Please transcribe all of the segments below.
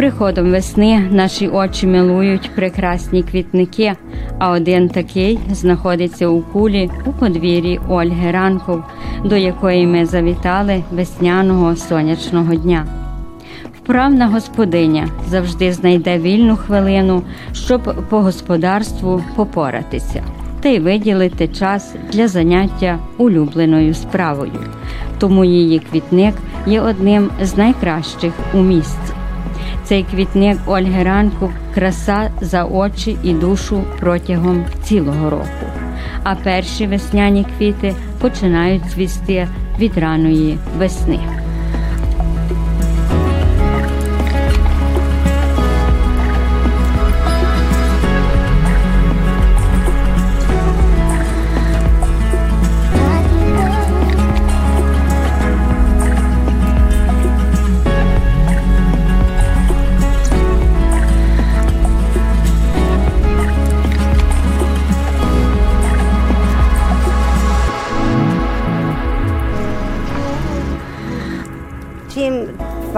приходом весни наші очі милують прекрасні квітники, а один такий знаходиться у кулі у подвір'ї Ольги Ранков, до якої ми завітали весняного сонячного дня. Вправна господиня завжди знайде вільну хвилину, щоб по господарству попоратися та й виділити час для заняття улюбленою справою. Тому її квітник є одним з найкращих у місті. Цей квітник Ольги Ранку краса за очі і душу протягом цілого року. А перші весняні квіти починають цвісти від раної весни.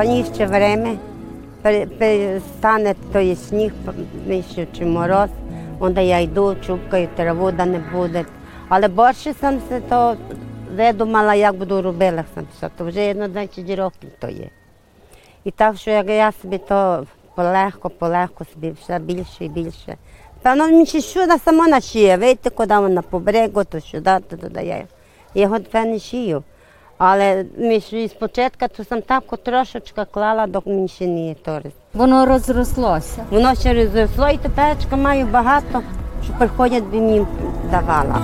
Паніще время, пере- перестане той сніг, нижче чи мороз, онде я йду, чупкаю траву, да не буде. Але більше сам се то видумала, як буду робила сам все. То вже одно 20 років то є. І так, що як я собі то полегко, полегко собі все більше і більше. Певно, мені ще сюди сама нашиє, вийти, куди вона по берегу, то сюди, то туди. Я його не шию. Але ми ж із початку то сам так трошечки клала, ще не торис. Воно розрослося. Воно ще розросло і тепер маю багато, що приходять би мені давала.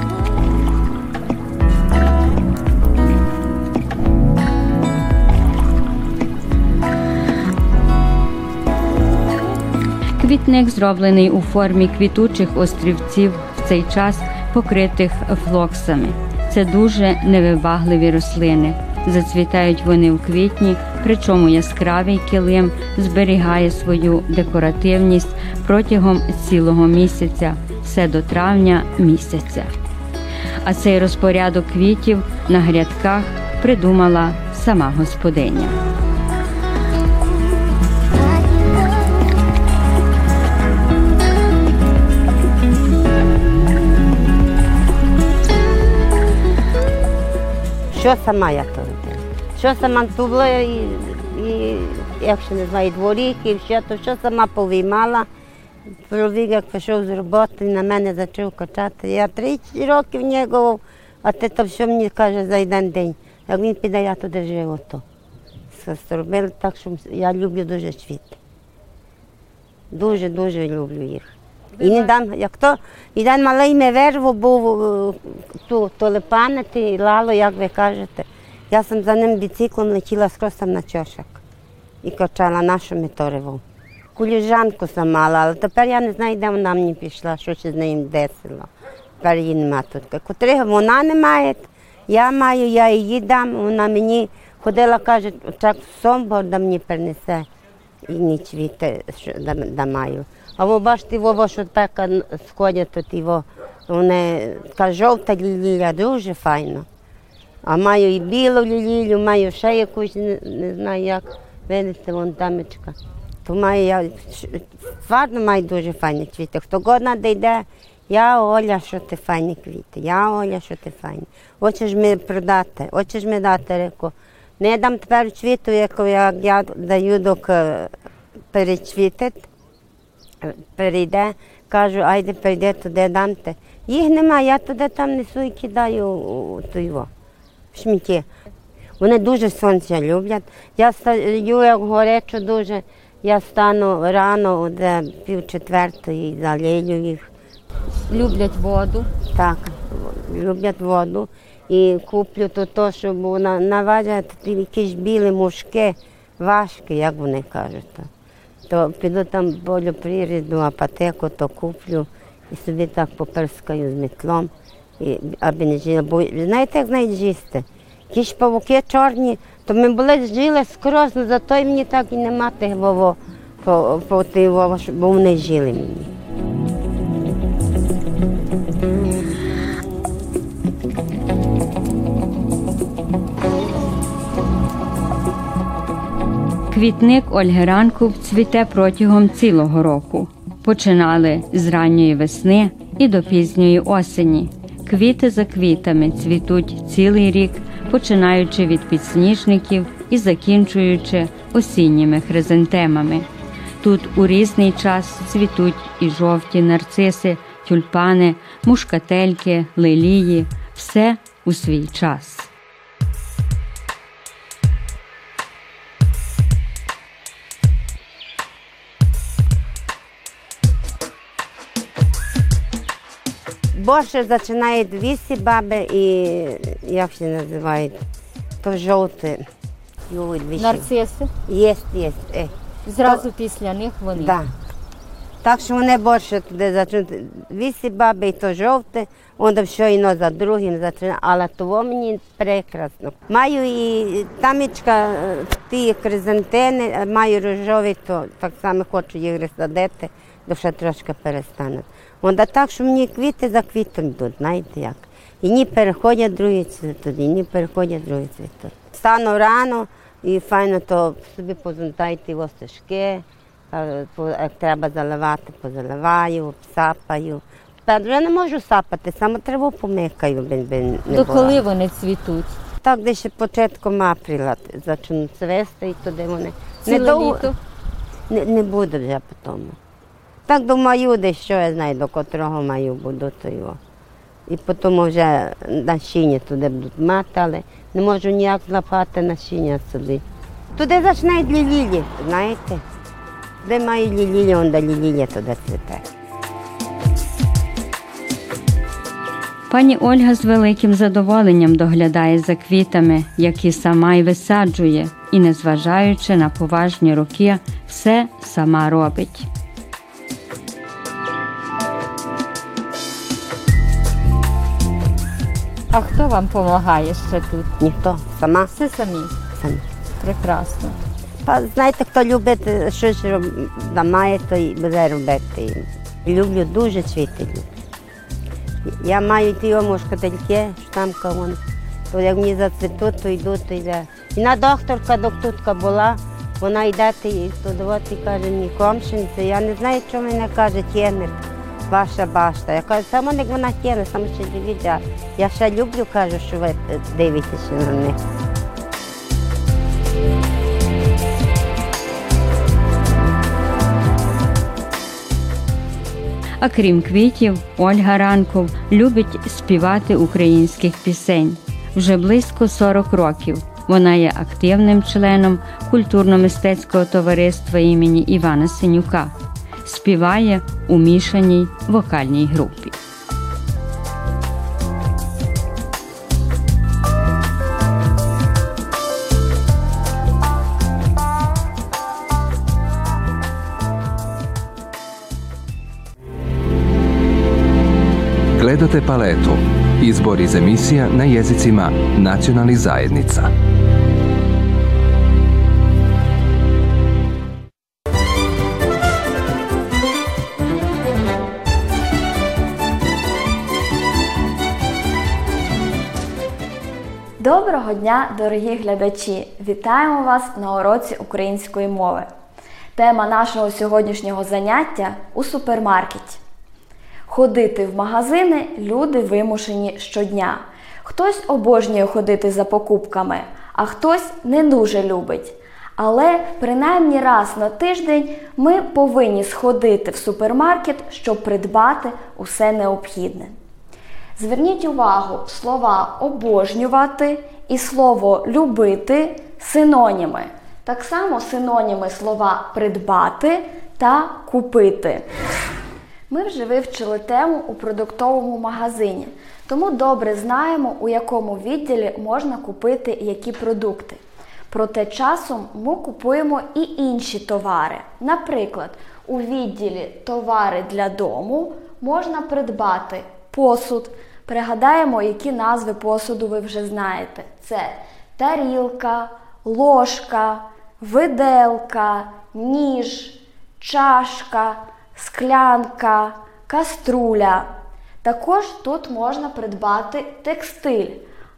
Квітник зроблений у формі квітучих острівців в цей час покритих флоксами. Це дуже невибагливі рослини. Зацвітають вони в квітні, причому яскравий килим зберігає свою декоративність протягом цілого місяця, все до травня місяця. А цей розпорядок квітів на грядках придумала сама господиня. Що сама я то робила? Що сама тубла і, і як ще не знаю, дворіки, і все, то що сама повіймала. Чоловік, як пішов з роботи, на мене почав качати. Я 30 років нього, а ти то все мені каже за один день. Як він піде, я туди живу. То. Зробили так, що я люблю дуже квіти. Дуже-дуже люблю їх. І не дам, як то, один малий ми верву був е, ту толепанити, лало, як ви кажете. Я сам за ним біциклом летіла скрозь там на чошок і качала нашу метореву. Куліжанку сам мала, але тепер я не знаю, де вона мені пішла, що ще з нею десило. Тепер її нема тут. Котрих вона не має, я маю, я її дам, вона мені ходила, каже, так сомбор да мені принесе і ніч віти, що да, да маю. А ви бачите, во, що така сходять тут його, вони така жовта лілія, дуже файно. А маю і білу лілію, маю ще якусь, не, не знаю як, видите, вон тамечка. То маю я, тварно маю дуже файні квіти. Хто годна де йде, я Оля, що ти файні квіти, я Оля, що ти файні. Хочеш ми продати, хочеш ми дати реку. Не дам тепер квіту, яку як я даю доки перечвітить, перейде, кажу, айде перейде туди дамте. Їх нема, я туди там несу і кидаю ту його, в смітті. Вони дуже сонця люблять. Я стаю, як горячу дуже, я стану рано, де пів четвертої, залию їх. Люблять воду. Так, люблять воду. І куплю то, то щоб вона наважать якісь білі мушки, важкі, як вони кажуть. То, піду там болю приріду, апотеку, то куплю і собі так поперскаю з метлом, і, аби не жила. Бо знаєте, як знають жісти? Ті ж павуки чорні, то ми були жили скрозь, але зато й мені так і нема тих вово, по, по, щоб- бо вони жили мені. Квітник Ольги Ранков цвіте протягом цілого року. Починали з ранньої весни і до пізньої осені. Квіти за квітами цвітуть цілий рік, починаючи від підсніжників і закінчуючи осінніми хризантемами. Тут у різний час цвітуть і жовті нарциси, тюльпани, мушкательки, лилії, все у свій час. Більше починають вісі баби і як ще називають, то жовте. Нарциси. Є, є. Е. Зразу після них вони. Да. Так що вони більше туди зачнуть. Вісі баби і то жовте, воно щойно за другим зачинає, але того мені прекрасно. Маю і тамічка, е, ті кризантени, е, маю рожові, то так само хочу їх розсадити, то ще трошки перестануть. Воно так, що мені квіти за квітом йдуть, знаєте як. І ні переходять другі цвітуть, і ні переходять другі цвітуть. Стану рано і файно то собі позунтайте востежки, Е, Як треба заливати, позаливаю, сапаю. Тепер вже не можу сапати, саме траву помикаю, би, би не До коли вони цвітуть? Так десь ще початком апреля почнуть цвести і туди вони. Ціле Недовго- літо? Не, не буду вже по тому. Так думаю, десь що я знаю, до котрого маю буду то його. І потім вже насіння туди будуть мати, але не можу ніяк злапати насіння собі. Туди починають лілії, знаєте. Де має лілії, он де лілія туди цвіте. Пані Ольга з великим задоволенням доглядає за квітами, які сама й висаджує, і, незважаючи на поважні роки, все сама робить. А хто вам допомагає ще тут? Ніхто, сама, Все самі. сама. Прекрасно. Знаєте, хто любить е, щось має, то й буде робити. Люблю дуже цвіти. Я маю ті мушкательки, штамка вон. То як мені зацвітуть, то йду, то йде. І на докторка, доктутка була, вона йде і студувати каже, ні, комшинці. Я не знаю, що мене каже, тєне ваша башта. Я кажу, саме як вона тєне, саме ще дивіться. Я ще люблю, кажу, що ви дивитеся на них. А крім квітів, Ольга Ранков любить співати українських пісень. Вже близько 40 років. Вона є активним членом культурно-мистецького товариства імені Івана Синюка. Співає у мішаній вокальній групі. Gledate paletu. Izbor iz emisija na jezicima nacionalnih zajednica. Доброго дня, дорогі глядачі! Вітаємо вас на уроці української мови. Тема нашого сьогоднішнього заняття у супермаркеті. Ходити в магазини люди вимушені щодня. Хтось обожнює ходити за покупками, а хтось не дуже любить. Але принаймні раз на тиждень ми повинні сходити в супермаркет, щоб придбати усе необхідне. Зверніть увагу, слова обожнювати і слово любити синоніми. Так само синоніми слова придбати та купити. Ми вже вивчили тему у продуктовому магазині, тому добре знаємо, у якому відділі можна купити які продукти. Проте часом ми купуємо і інші товари. Наприклад, у відділі товари для дому можна придбати посуд. Пригадаємо, які назви посуду ви вже знаєте. Це тарілка, ложка, виделка, ніж, чашка, склянка, каструля. Також тут можна придбати текстиль,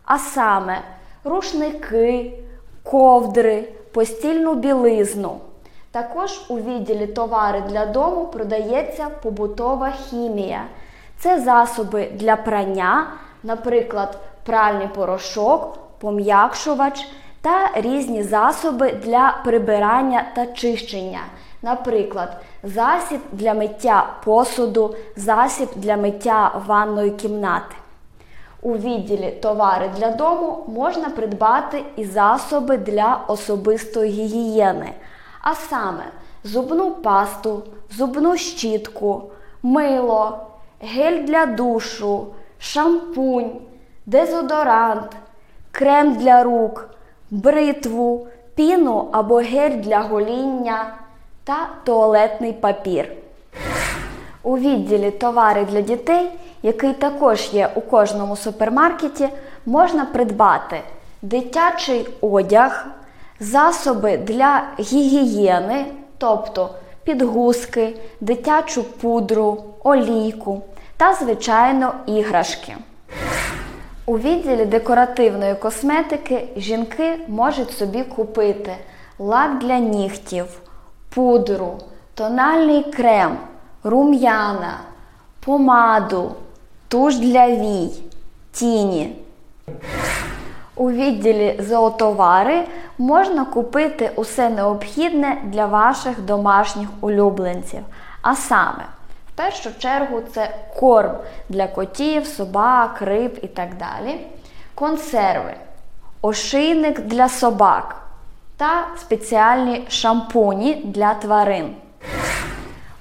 а саме рушники, ковдри, постільну білизну. Також у відділі товари для дому продається побутова хімія. Це засоби для прання, наприклад, пральний порошок, пом'якшувач та різні засоби для прибирання та чищення. Наприклад, засіб для миття посуду, засіб для миття ванної кімнати. У відділі товари для дому можна придбати і засоби для особистої гігієни, а саме зубну пасту, зубну щітку, мило, гель для душу, шампунь, дезодорант, крем для рук, бритву, піну або гель для гоління та туалетний папір. У відділі товари для дітей, який також є у кожному супермаркеті, можна придбати дитячий одяг, засоби для гігієни, тобто підгузки, дитячу пудру, олійку та, звичайно, іграшки. У відділі декоративної косметики жінки можуть собі купити лак для нігтів, пудру, тональний крем, рум'яна, помаду, туш для вій, тіні. У відділі зоотовари можна купити усе необхідне для ваших домашніх улюбленців. А саме, в першу чергу, це корм для котів, собак, риб і так далі, консерви, ошийник для собак та спеціальні шампуні для тварин.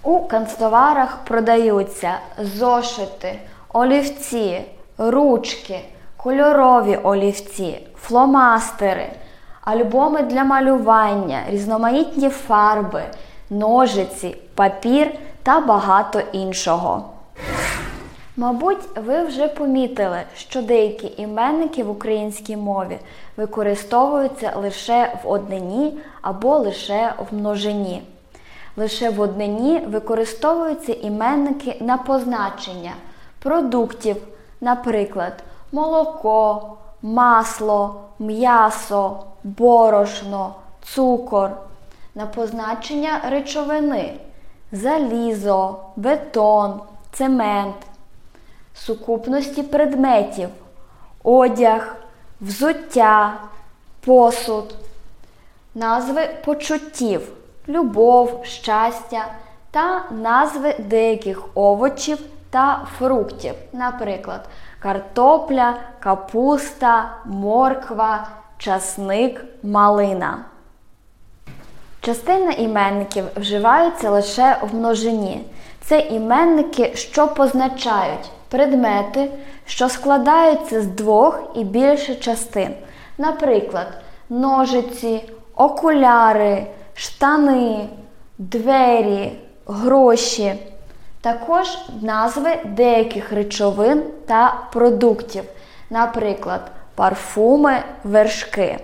У канцтоварах продаються зошити, олівці, ручки, кольорові олівці, фломастери, альбоми для малювання, різноманітні фарби, ножиці, папір та багато іншого. Мабуть, ви вже помітили, що деякі іменники в українській мові використовуються лише в однині або лише в множині. Лише в однині використовуються іменники на позначення продуктів, наприклад, молоко, масло, м'ясо, борошно, цукор, на позначення речовини, залізо, бетон, цемент, сукупності предметів, одяг, взуття, посуд, назви почуттів, любов, щастя та назви деяких овочів та фруктів, наприклад, картопля, капуста, морква, часник, малина. Частина іменників вживаються лише в множині. Це іменники, що позначають предмети, що складаються з двох і більше частин. Наприклад, ножиці, окуляри, штани, двері, гроші. Також назви деяких речовин та продуктів, наприклад, парфуми, вершки.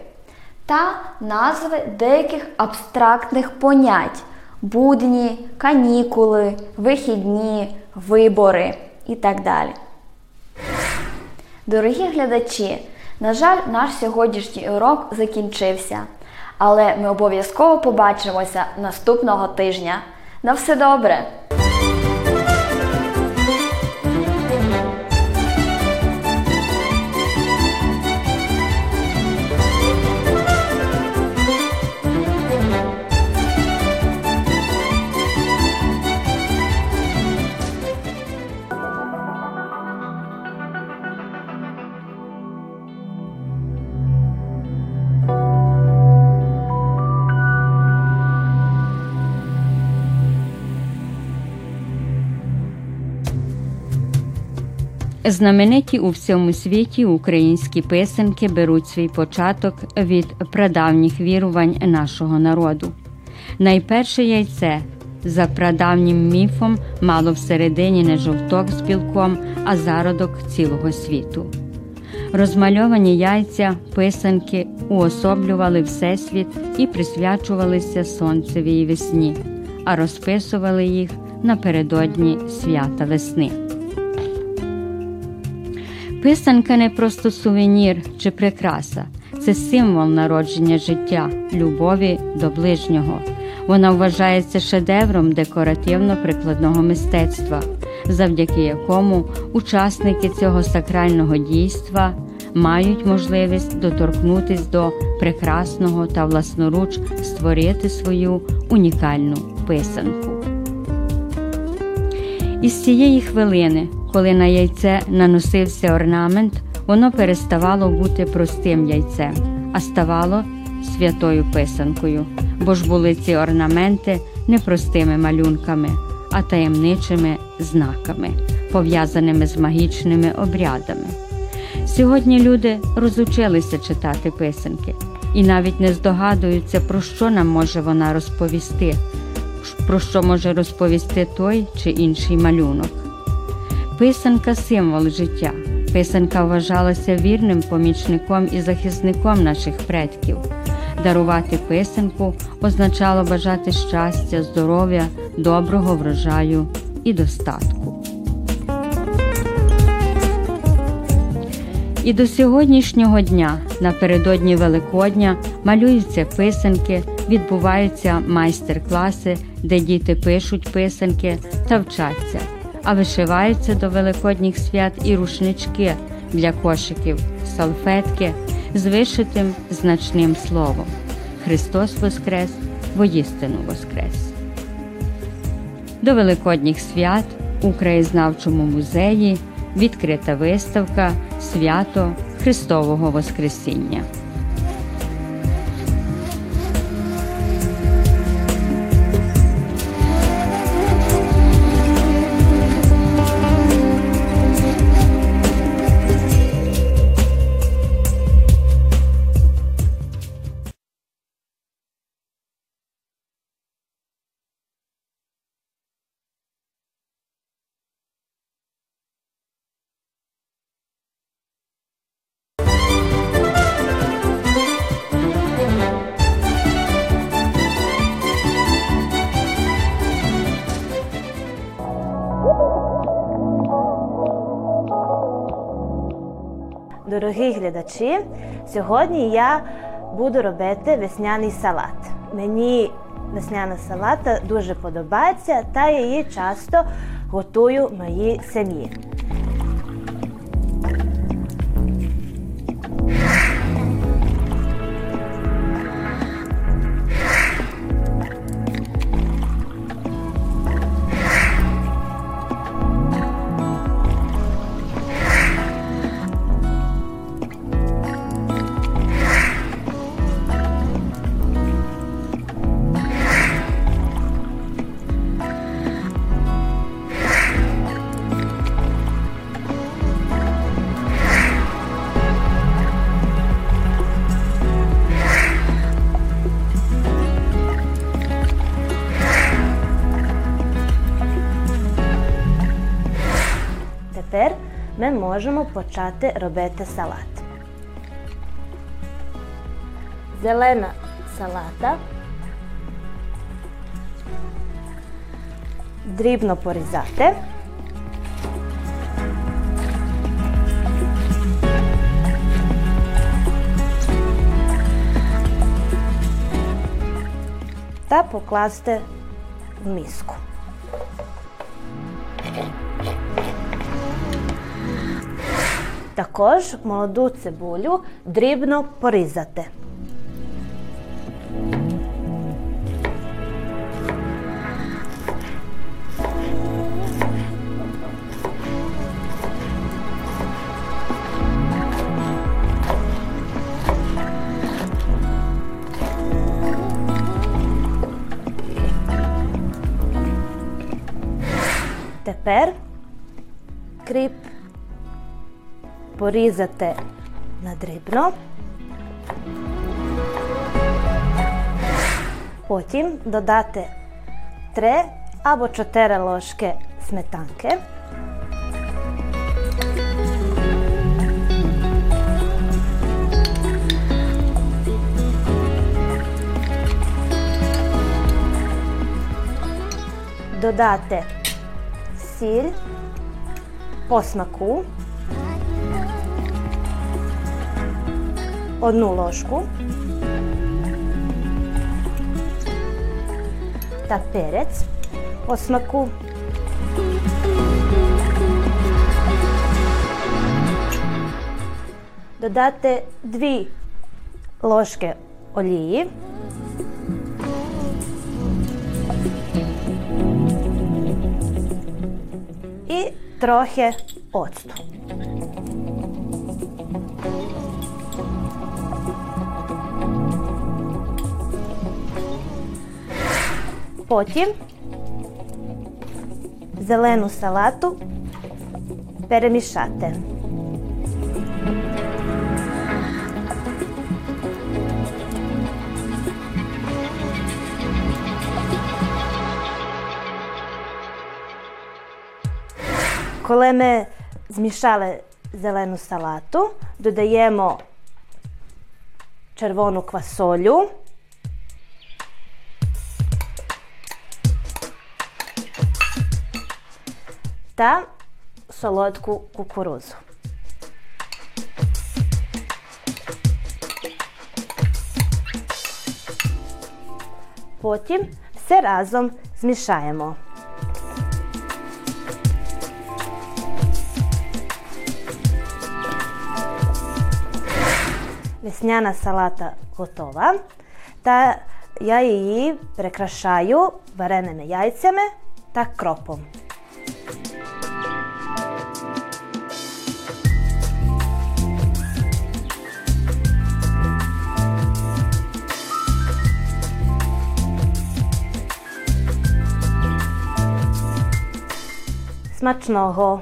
Та назви деяких абстрактних понять будні, канікули, вихідні, вибори і так далі. Дорогі глядачі, на жаль, наш сьогоднішній урок закінчився. Але ми обов'язково побачимося наступного тижня. На все добре! Знамениті у всьому світі українські писанки беруть свій початок від прадавніх вірувань нашого народу. Найперше яйце за прадавнім міфом мало всередині не жовток з білком, а зародок цілого світу. Розмальовані яйця, писанки уособлювали Всесвіт і присвячувалися сонцевій весні, а розписували їх напередодні свята весни. Писанка не просто сувенір чи прикраса, це символ народження життя, любові до ближнього. Вона вважається шедевром декоративно-прикладного мистецтва, завдяки якому учасники цього сакрального дійства мають можливість доторкнутись до прекрасного та власноруч створити свою унікальну писанку. Із цієї хвилини, коли на яйце наносився орнамент, воно переставало бути простим яйцем, а ставало святою писанкою, бо ж були ці орнаменти не простими малюнками, а таємничими знаками, пов'язаними з магічними обрядами. Сьогодні люди розучилися читати писанки і навіть не здогадуються, про що нам може вона розповісти, про що може розповісти той чи інший малюнок. Писанка символ життя. Писанка вважалася вірним помічником і захисником наших предків. Дарувати писанку означало бажати щастя, здоров'я, доброго врожаю і достатку. І до сьогоднішнього дня, напередодні Великодня, малюються писанки, відбуваються майстер-класи, де діти пишуть писанки та вчаться, а вишиваються до великодніх свят і рушнички для кошиків, салфетки з вишитим значним словом. Христос Воскрес, воістину Воскрес! До Великодніх свят у краєзнавчому музеї відкрита виставка Свято Христового Воскресіння. Дорогі глядачі, сьогодні я буду робити весняний салат. Мені весняна салата дуже подобається, та її часто готую моїй сім'ї. ми можемо почати робити салат. Зелена салата. Дрібно порізати. Та покласти в Також молоду цибулю дрібно порізати. Тепер кріп порізати на дрібно. Потім додати 3 або 4 ложки сметанки. Додати сіль по смаку. Одну ложку. Та перець по смаку. Додати 2 ложки олії. І трохи оцту. Потім зелену салату перемішати. Коли ми змішали зелену салату, додаємо червону квасолю. Та солодку кукурузу. Потім все разом змішаємо. Весняна салата готова. Та я її прикрашаю вареними яйцями та кропом. Smacznego!